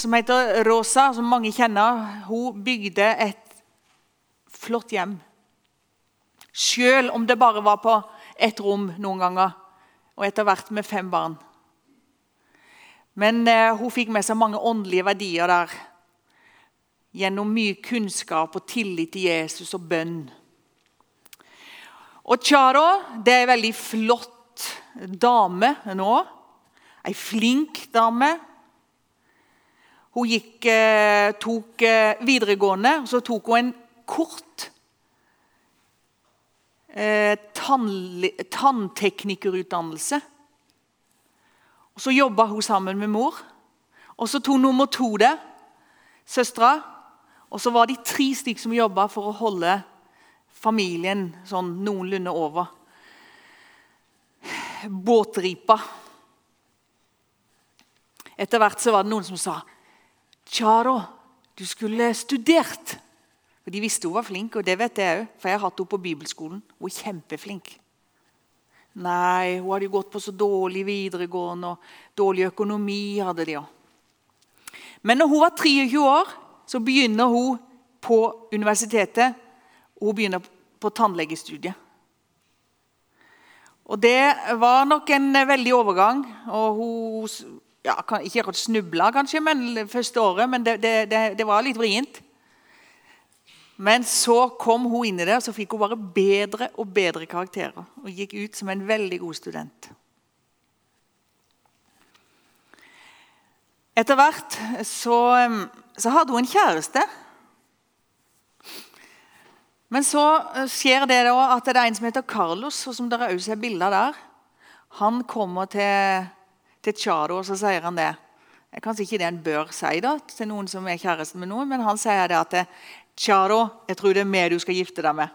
som heter Rosa, som mange kjenner, hun bygde et flott hjem. Selv om det bare var på ett rom noen ganger, og etter hvert med fem barn. Men eh, hun fikk med seg mange åndelige verdier der. Gjennom mye kunnskap og tillit til Jesus og bønn. Og Charo det er en veldig flott dame nå. Ei flink dame. Hun gikk, eh, tok eh, videregående, og så tok hun en kort eh, tannteknikerutdannelse. Og Så jobba hun sammen med mor. Og Så tok nummer to det, søstera. Og så var de tre stykker som jobba for å holde familien sånn noenlunde over. Båtripa. Etter hvert så var det noen som sa Charo, du skulle studert. Og De visste hun var flink, og det vet jeg òg, for jeg har hatt henne på bibelskolen. Hun er kjempeflink. Nei, hun hadde jo gått på så dårlig videregående, og dårlig økonomi hadde de òg. Men når hun var 23 år, så begynner hun på universitetet. Hun begynner på tannlegestudiet. Og Det var nok en veldig overgang. og Hun ja, ikke akkurat snubla, kanskje, men første året, men det, det, det var litt vrient. Men så kom hun inn i det, og så fikk hun bare bedre og bedre karakterer. Og gikk ut som en veldig god student. Etter hvert så, så hadde hun en kjæreste. Men så skjer det da at det er en som heter Carlos, og som dere også ser bilder der. Han kommer til, til Chado, og så sier han det. Kanskje ikke det en bør si da, til noen som er kjæresten med noen, men han sier det at Tjaro, jeg tror det er meg du skal gifte deg med.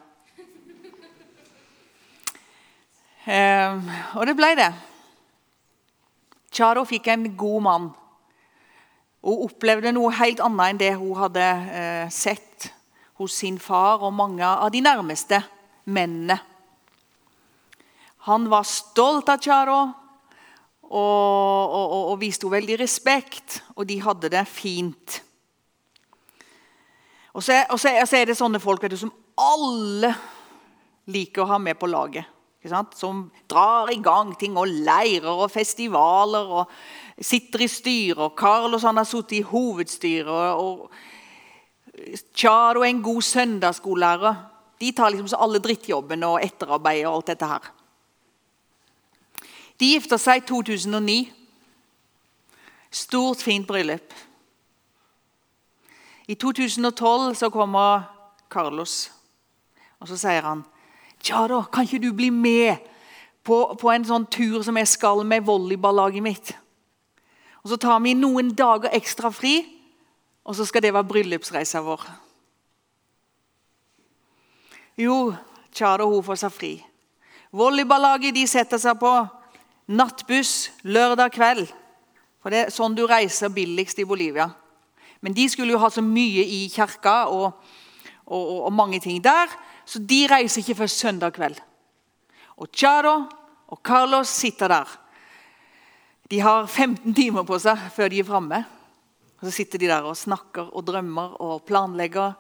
Um, og det ble det. Charo fikk en god mann. Hun opplevde noe helt annet enn det hun hadde uh, sett hos sin far og mange av de nærmeste mennene. Han var stolt av Charo og, og, og, og viste henne veldig respekt, og de hadde det fint. Og så, og, så, og så, er det sånne folk du, som alle liker å ha med på laget. Som drar i gang ting og leirer og festivaler og sitter i styret. Carlos han har sittet i hovedstyret. og Charo er en god søndagsskolelærer. De tar liksom alle drittjobbene og etterarbeidet og alt dette her. De gifta seg i 2009. Stort, fint bryllup. I 2012 så kommer Carlos, og så sier han ja da, kan ikke du bli med på, på en sånn tur som jeg skal med volleyballaget mitt? Og Så tar vi noen dager ekstra fri, og så skal det være bryllupsreisa vår. Jo, Tjada hun får seg fri. Volleyballaget de setter seg på nattbuss lørdag kveld. For det er sånn du reiser billigst i Bolivia. Men de skulle jo ha så mye i kirka og, og, og, og mange ting der, så de reiser ikke før søndag kveld. Og Charo og Carlos sitter der. De har 15 timer på seg før de er framme. Og så sitter de der og snakker og drømmer og planlegger.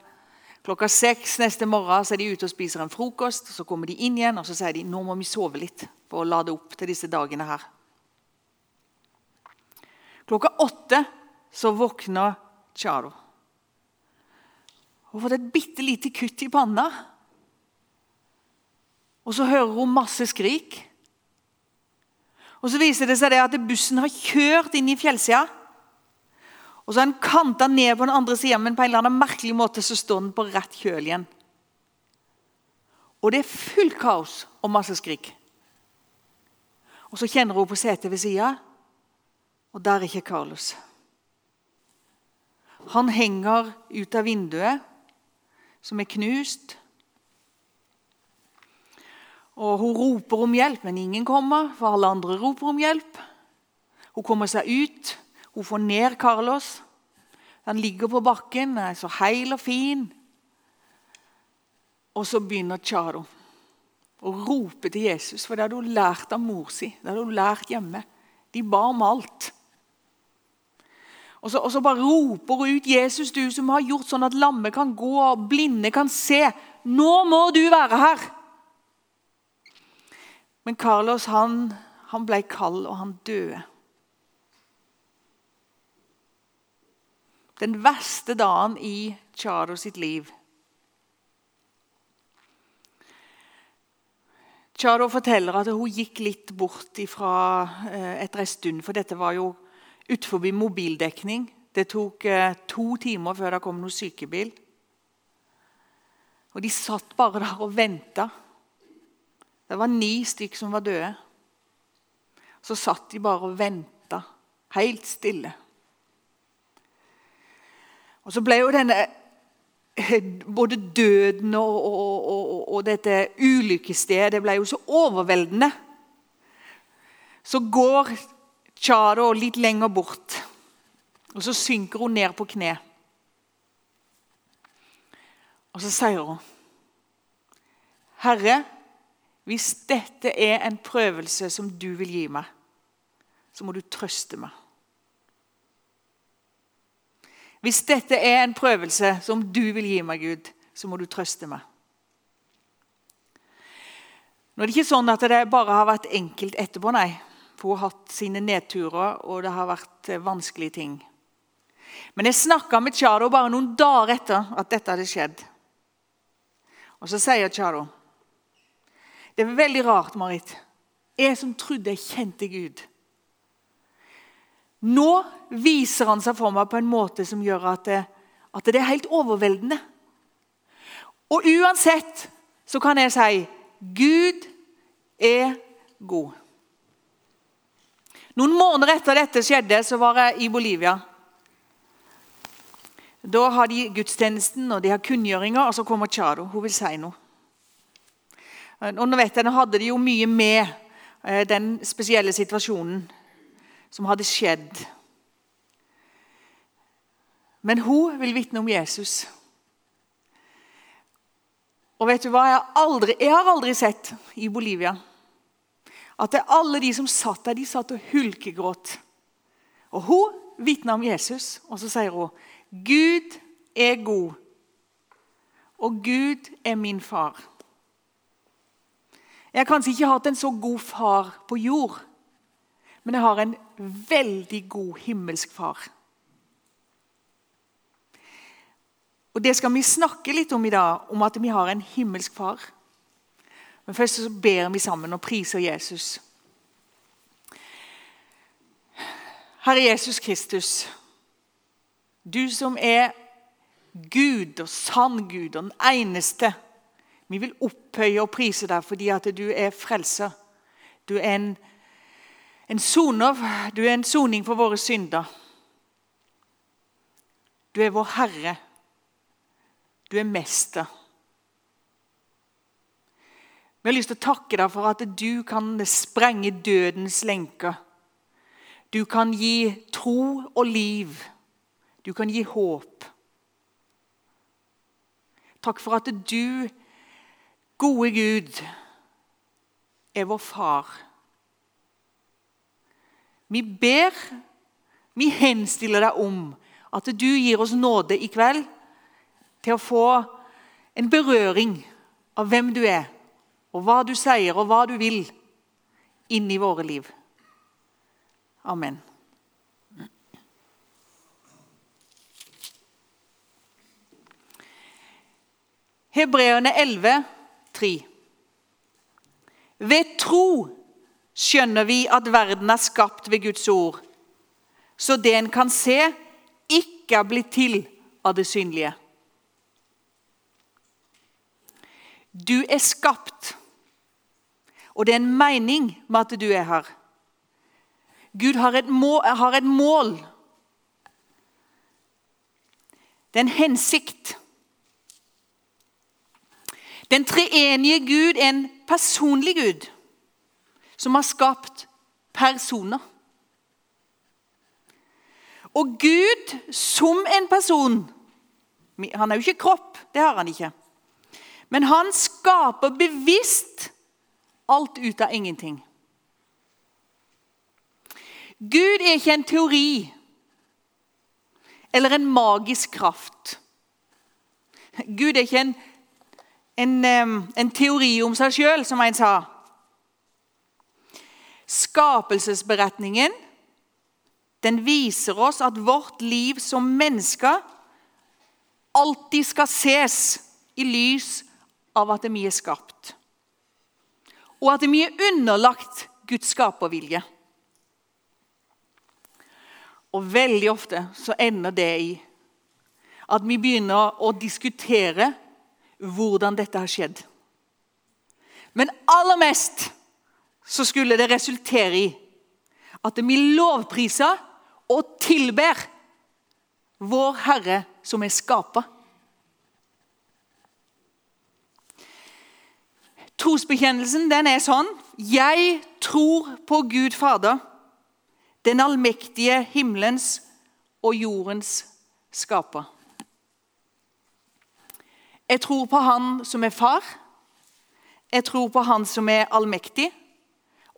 Klokka seks neste morgen så er de ute og spiser en frokost. Så kommer de inn igjen og så sier de, nå må vi sove litt for å lade opp til disse dagene her. Klokka åtte så våkner Charo. Hun har fått et bitte lite kutt i panna. Og så hører hun masse skrik. Og Så viser det seg det at bussen har kjørt inn i fjellsida. Og så har den kanta ned på den andre sida, men på en eller annen merkelig måte så står den på rett kjøl igjen. Og det er fullt kaos og masse skrik. Og Så kjenner hun på setet ved sida, og der er ikke Carlos. Han henger ut av vinduet, som er knust. Og Hun roper om hjelp, men ingen kommer, for alle andre roper om hjelp. Hun kommer seg ut, hun får ned Carlos. Han ligger på bakken, er så heil og fin. Og så begynner Charo å rope til Jesus, for det hadde hun lært av mor si. Det hadde hun lært hjemme. De ba om alt. Og så, og så bare roper hun ut 'Jesus, du som har gjort sånn at lamme kan gå og blinde kan se'. Nå må du være her! Men Carlos han, han ble kald, og han døde. Den verste dagen i Charo sitt liv. Charo forteller at hun gikk litt bort fra eh, etter en stund, for dette var jo utenfor mobildekning. Det tok eh, to timer før det kom noen sykebil. Og de satt bare der og venta. Det var ni stykk som var døde. Så satt de bare og venta, helt stille. Og så ble jo denne både døden og, og, og, og dette ulykkesstedet ble jo så overveldende. Så går Chado litt lenger bort, og så synker hun ned på kne. Og så sier hun, 'Herre, hvis dette er en prøvelse som du vil gi meg, så må du trøste meg.' Hvis dette er en prøvelse som du vil gi meg, Gud, så må du trøste meg. Nå er det ikke sånn at det bare har vært enkelt etterpå, nei. For hun har hatt sine nedturer, og det har vært eh, vanskelige ting. Men jeg snakka med Tjado bare noen dager etter at dette hadde skjedd. Og så sier Tjado, Det er veldig rart, Marit. Jeg som trodde jeg kjente Gud. Nå viser han seg for meg på en måte som gjør at det, at det er helt overveldende. Og uansett så kan jeg si Gud er god. Noen måneder etter dette skjedde, så var jeg i Bolivia. Da har de gudstjenesten og de har kunngjøringer, og så kommer Charo. Hun vil si noe. Og nå vet jeg, nå hadde de jo mye med eh, den spesielle situasjonen som hadde skjedd. Men hun vil vitne om Jesus. Og vet du hva? Jeg har aldri, jeg har aldri sett i Bolivia at det er alle de som satt der, de satt og hulkegråt. Og hun vitner om Jesus, og så sier hun Gud er god, og Gud er min far. Jeg har kanskje ikke hatt en så god far på jord, men jeg har en veldig god himmelsk far. Og Det skal vi snakke litt om i dag, om at vi har en himmelsk far. Men først så ber vi sammen og priser Jesus. Herre Jesus Kristus, du som er Gud og sann Gud og den eneste. Vi vil opphøye og prise deg fordi at du er frelser. Du er en en soner. Du er en soning for våre synder. Du er vår Herre. Du er mester. Vi har lyst til å takke deg for at du kan sprenge dødens lenker. Du kan gi tro og liv. Du kan gi håp. Takk for at du, gode Gud, er vår far. Vi ber, vi henstiller deg om at du gir oss nåde i kveld til å få en berøring av hvem du er, og hva du sier og hva du vil, inn i våre liv. Amen. Hebreerne 11, 3. Ved tro skjønner vi at verden er skapt ved Guds ord, så det en kan se, ikke er blitt til av det synlige. Du er skapt, og det er en mening med at du er her. Gud har et mål. Har et mål. Det er en hensikt. Den treenige Gud er en personlig Gud som har skapt personer. Og Gud som en person Han er jo ikke kropp, det har han ikke. Men han skaper bevisst alt ut av ingenting. Gud er ikke en teori. eller en magisk kraft. Gud er ikke en, en, en teori om seg sjøl, som en sa. Skapelsesberetningen den viser oss at vårt liv som mennesker alltid skal ses i lys av at vi er skapt. Og at vi er underlagt Guds skapervilje. Og veldig ofte så ender det i at vi begynner å diskutere hvordan dette har skjedd. Men aller mest så skulle det resultere i at vi lovpriser og tilber vår Herre som er skapa. Trosbekjennelsen den er sånn Jeg tror på Gud Fader, den allmektige himmelens og jordens skaper. Jeg tror på Han som er far. Jeg tror på Han som er allmektig.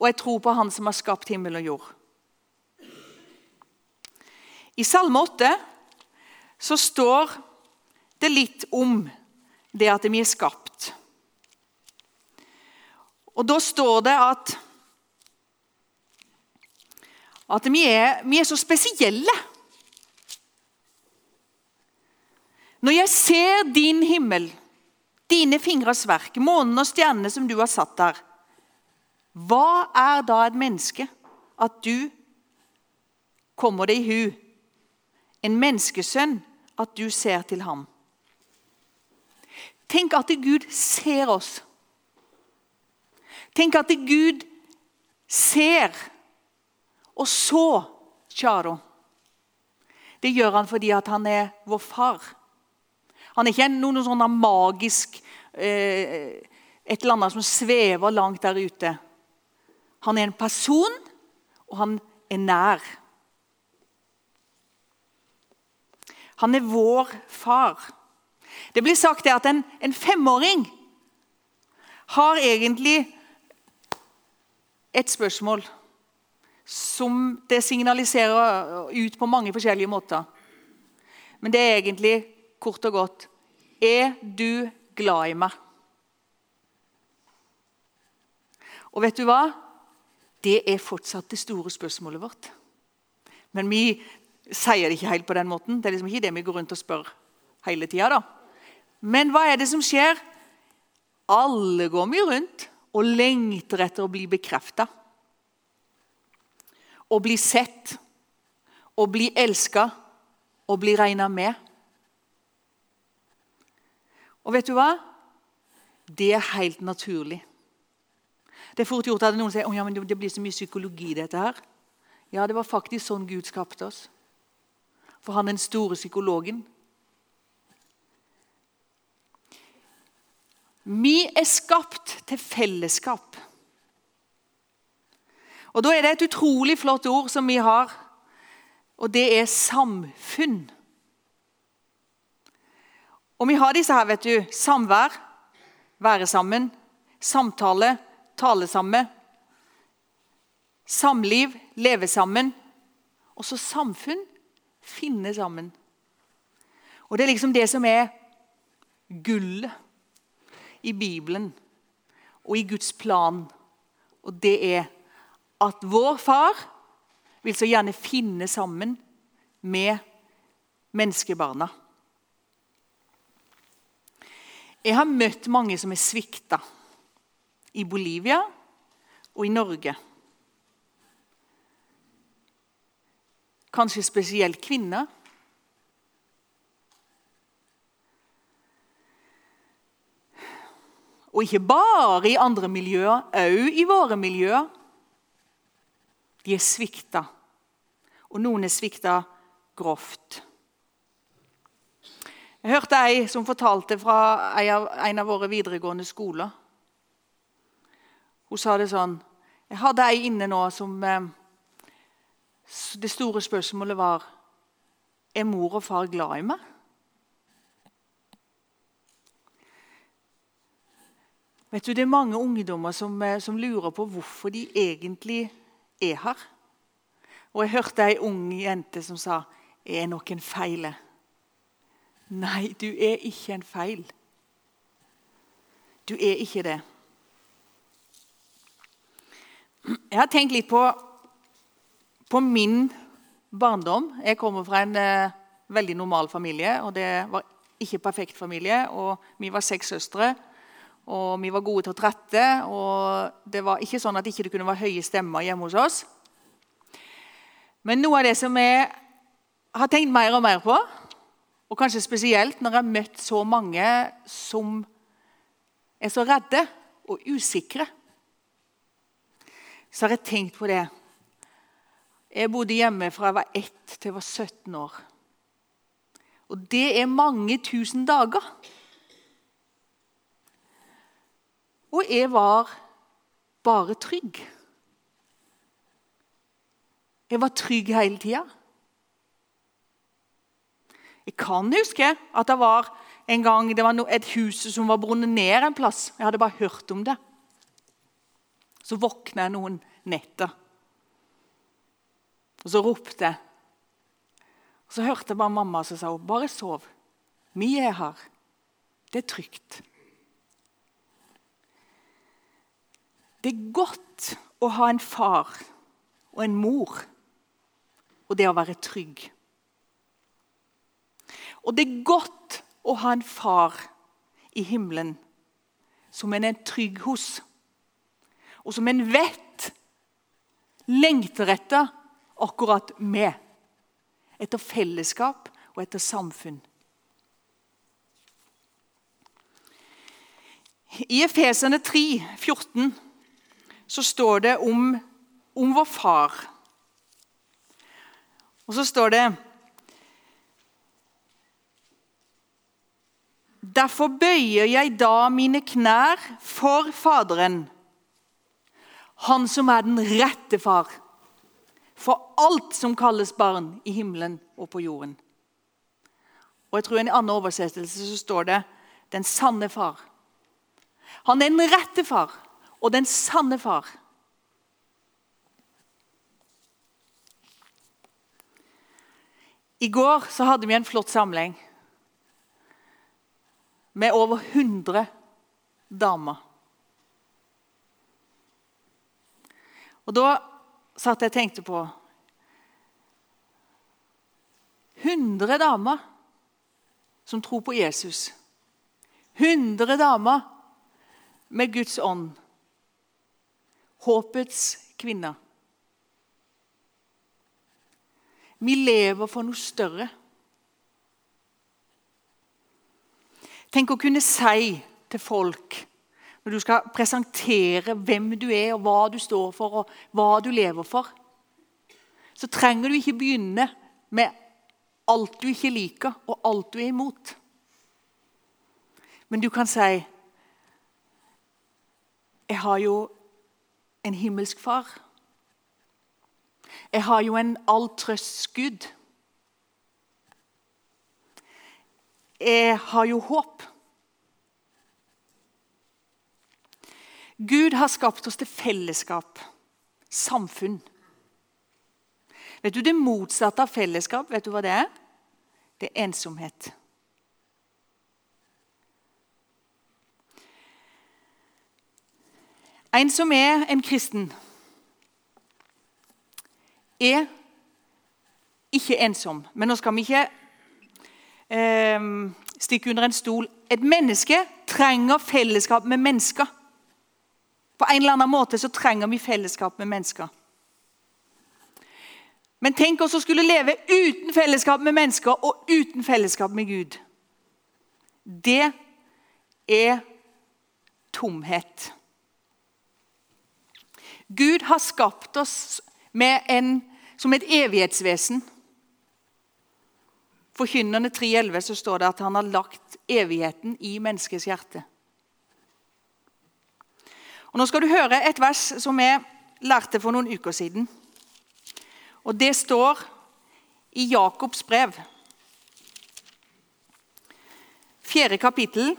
Og jeg tror på Han som har skapt himmel og jord. I Salme 8 så står det litt om det at vi er skapt. Og da står det at at vi er, vi er så spesielle. Når jeg ser din himmel, dine fingres verk, månen og stjernene som du har satt der, hva er da et menneske at du kommer det i hu? En menneskesønn at du ser til ham. Tenk at Gud ser oss. Tenk at Gud ser, og så Charo. Det gjør han fordi han er vår far. Han er ikke noen sånn magisk eh, Et eller annet som svever langt der ute. Han er en person, og han er nær. Han er vår far. Det blir sagt at en, en femåring har egentlig et spørsmål som det signaliserer ut på mange forskjellige måter. Men det er egentlig kort og godt Er du glad i meg? Og vet du hva? Det er fortsatt det store spørsmålet vårt. Men vi sier det ikke helt på den måten. Det er liksom ikke det vi går rundt og spør hele tida. Men hva er det som skjer? Alle går vi rundt og lengter etter å bli bekrefta. Å bli sett, å bli elska, å bli regna med. Og vet du hva? Det er helt naturlig. Det er fort gjort at noen sier oh, ja, men det blir så mye psykologi dette. her. Ja, det var faktisk sånn Gud skapte oss. For han er den store psykologen. Vi er skapt til fellesskap. Og Da er det et utrolig flott ord som vi har, og det er samfunn. Og vi har disse her, vet du. Samvær, være sammen. Samtale, tale sammen. Samliv, leve sammen. Og så samfunn, finne sammen. Og Det er liksom det som er gullet i Bibelen og i Guds plan. Og det er at vår far vil så gjerne finne sammen med menneskebarna. Jeg har møtt mange som er svikta i Bolivia og i Norge. Kanskje spesielt kvinner. Og ikke bare i andre miljøer, òg i våre miljøer. De er svikta. Og noen er svikta grovt. Jeg hørte ei som fortalte fra en av våre videregående skoler. Hun sa det sånn Jeg hadde ei inne nå som eh, Det store spørsmålet var Er mor og far glad i meg? Vet du, Det er mange ungdommer som, eh, som lurer på hvorfor de egentlig er her. Og Jeg hørte ei ung jente som sa er nok en feil. Nei, du er ikke en feil. Du er ikke det. Jeg har tenkt litt på, på min barndom. Jeg kommer fra en eh, veldig normal familie, og det var ikke perfekt familie. og Vi var seks søstre, og vi var gode til å trette. og Det var ikke sånn at det ikke kunne være høye stemmer hjemme hos oss. Men noe av det som jeg har tenkt mer og mer på, og kanskje spesielt når jeg har møtt så mange som er så redde og usikre, så har jeg tenkt på det. Jeg bodde hjemme fra jeg var 1 til jeg var 17 år. Og det er mange tusen dager. Og jeg var bare trygg. Jeg var trygg hele tida. Jeg kan huske at det var en gang det var et hus som var brunnet ned en plass. Jeg hadde bare hørt om det. Så våkna jeg noen netter. Og så ropte jeg. Og Så hørte jeg bare mamma som sa bare sov. Vi er her. Det er trygt. Det er godt å ha en far og en mor, og det å være trygg. Og det er godt å ha en far i himmelen som en er trygg hos, og som en vet lengter etter akkurat med etter fellesskap og etter samfunn. I Efesene 3, 14, så står det om, om vår far. Og så står det Derfor bøyer jeg da mine knær for Faderen, Han som er den rette far for alt som kalles barn i himmelen og på jorden. Og jeg tror I en annen oversettelse så står det 'den sanne far'. Han er den rette far og den sanne far. I går så hadde vi en flott samling med over 100 damer. Og Da satt jeg og tenkte på 100 damer som tror på Jesus. 100 damer med Guds ånd. Håpets kvinner. Vi lever for noe større. Tenk å kunne si til folk når du skal presentere hvem du er, og hva du står for, og hva du lever for, så trenger du ikke begynne med alt du ikke liker, og alt du er imot. Men du kan si Jeg har jo en himmelsk far. Jeg har jo en alltrøsts Gud. Jeg har jo håp. Gud har skapt oss til fellesskap, samfunn. Vet du Det motsatte av fellesskap, vet du hva det er? Det er ensomhet. En som er en kristen, er ikke ensom. Men nå skal vi ikke eh, stikke under en stol. Et menneske trenger fellesskap med mennesker. På en eller annen måte så trenger vi fellesskap med mennesker. Men tenk oss å skulle leve uten fellesskap med mennesker og uten fellesskap med Gud. Det er tomhet. Gud har skapt oss en, som et evighetsvesen. Forkynnerne 3.11 så står det at han har lagt evigheten i menneskets hjerte. Og Nå skal du høre et vers som jeg lærte for noen uker siden. Og Det står i Jakobs brev, fjerde kapittel,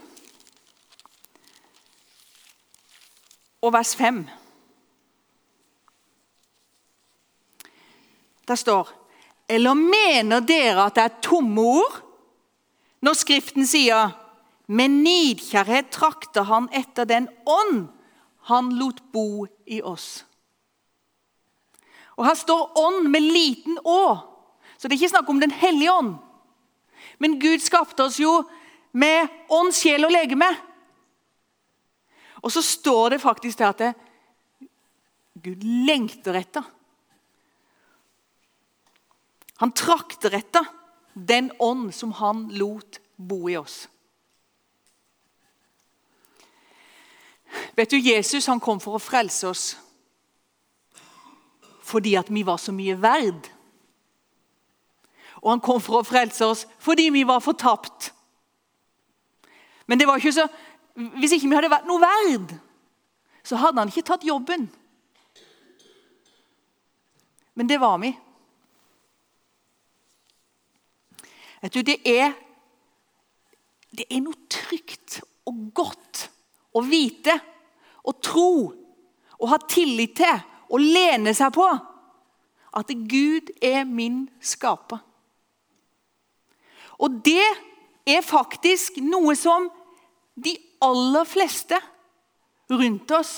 og vers fem. Der står Eller mener dere at det er tomme ord? Når Skriften sier med nidkjærhet trakter han etter den ånd han lot bo i oss. Og Her står ånd med liten å, så det er ikke snakk om Den hellige ånd. Men Gud skapte oss jo med ånd, sjel og legeme. Og så står det faktisk der at det, Gud lengter etter. Han trakter etter den ånd som han lot bo i oss. Vet du, Jesus han kom for å frelse oss fordi at vi var så mye verd. Og han kom for å frelse oss fordi vi var fortapt. Men det var ikke så, hvis ikke vi hadde vært noe verd, så hadde han ikke tatt jobben. Men det var vi. Vet du, det er, det er noe trygt og godt å vite og tro og ha tillit til og lene seg på at Gud er min skaper. Og det er faktisk noe som de aller fleste rundt oss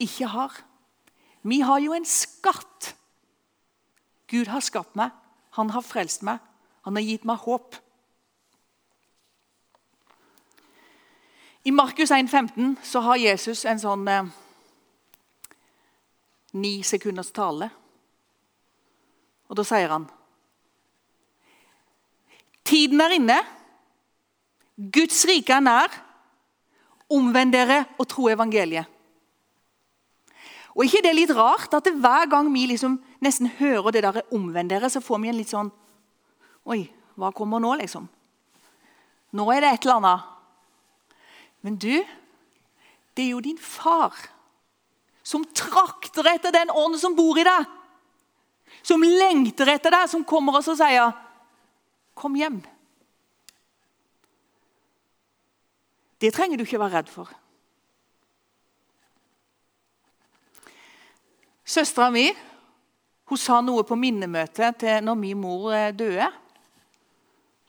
ikke har. Vi har jo en skatt. Gud har skapt meg, han har frelst meg, han har gitt meg håp. I Markus 1,15 så har Jesus en sånn eh, ni sekunders tale. Og da sier han Tiden er inne. Guds rike er nær. Omvend dere og tro evangeliet. Og ikke det er litt rart at hver gang vi liksom nesten hører det der 'omvend dere', så får vi en litt sånn Oi, hva kommer nå, liksom? Nå er det et eller annet. Men du, det er jo din far som trakter etter den ånd som bor i deg. Som lengter etter deg, som kommer og sier 'Kom hjem'. Det trenger du ikke være redd for. Søstera mi hun sa noe på minnemøtet til når min mor eh, døde.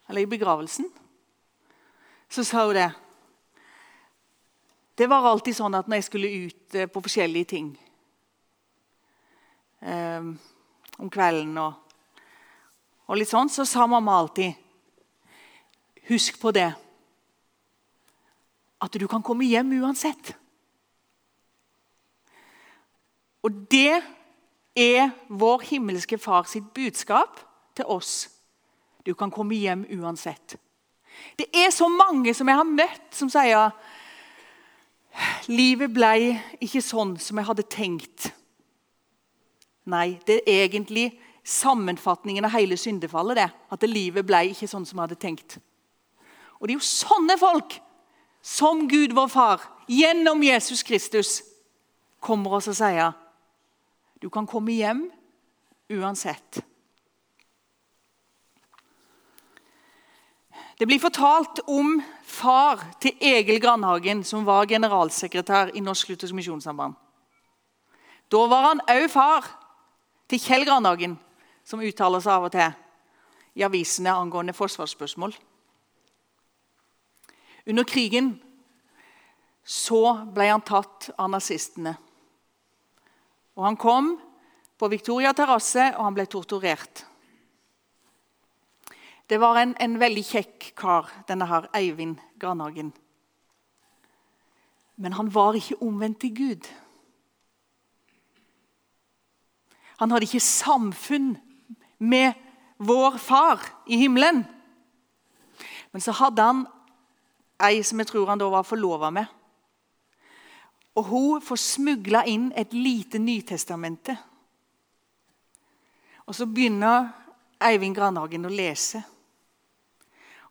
Eller i begravelsen. Så sa hun det. Det var alltid sånn at når jeg skulle ut eh, på forskjellige ting um, om kvelden og, og, litt sånn, så sa mamma alltid Husk på det at du kan komme hjem uansett. Og det er vår himmelske far sitt budskap til oss. Du kan komme hjem uansett. Det er så mange som jeg har møtt, som sier Livet ble ikke sånn som jeg hadde tenkt. Nei, det er egentlig sammenfatningen av hele syndefallet. det, At livet ble ikke sånn som jeg hadde tenkt. Og Det er jo sånne folk som Gud vår far, gjennom Jesus Kristus, kommer oss og sier du kan komme hjem uansett. Det blir fortalt om far til Egil Grandhagen, som var generalsekretær i Norsk Luthersk Misjonssamband. Da var han òg far til Kjell Grandhagen, som uttaler seg av og til i avisene angående forsvarsspørsmål. Under krigen så ble han tatt av nazistene. Og Han kom på Victoria terrasse, og han ble torturert. Det var en, en veldig kjekk kar, denne her Eivind Granhagen. Men han var ikke omvendt til Gud. Han hadde ikke samfunn med vår far i himmelen. Men så hadde han ei som jeg tror han da var forlova med. Og hun får smugla inn et lite Nytestamentet. Og så begynner Eivind Granhagen å lese.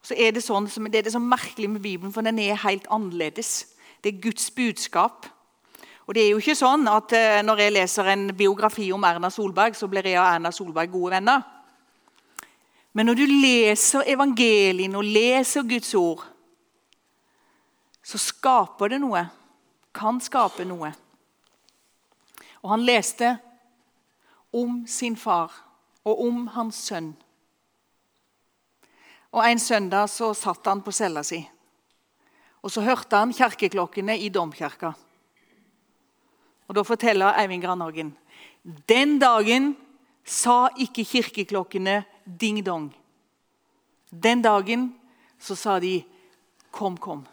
Så er det, sånn, det er det så merkelig med Bibelen, for den er helt annerledes. Det er Guds budskap. Og det er jo ikke sånn at uh, Når jeg leser en biografi om Erna Solberg, så blir jeg og Erna Solberg gode venner. Men når du leser evangelien og leser Guds ord, så skaper det noe. Kan skape noe. Og han leste om sin far, og om hans sønn. Og En søndag så satt han på cella si. Og Så hørte han kirkeklokkene i domkirka. Og Da forteller Eivind Granhagen den dagen sa ikke kirkeklokkene ding-dong. Den dagen så sa de 'kom, kom'.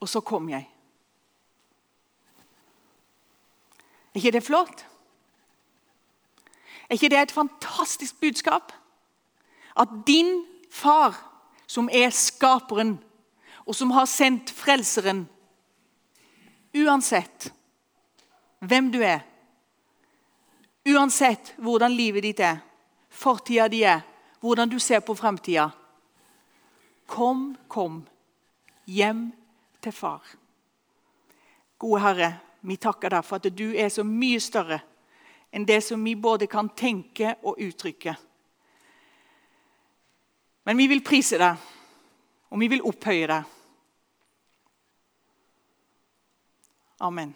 Og så kom jeg. Er ikke det flott? Er ikke det et fantastisk budskap? At din far, som er skaperen, og som har sendt frelseren Uansett hvem du er, uansett hvordan livet ditt er, fortida di er, hvordan du ser på framtida Kom, kom hjem til far. Gode Herre, vi takker deg for at du er så mye større enn det som vi både kan tenke og uttrykke. Men vi vil prise deg, og vi vil opphøye deg. Amen.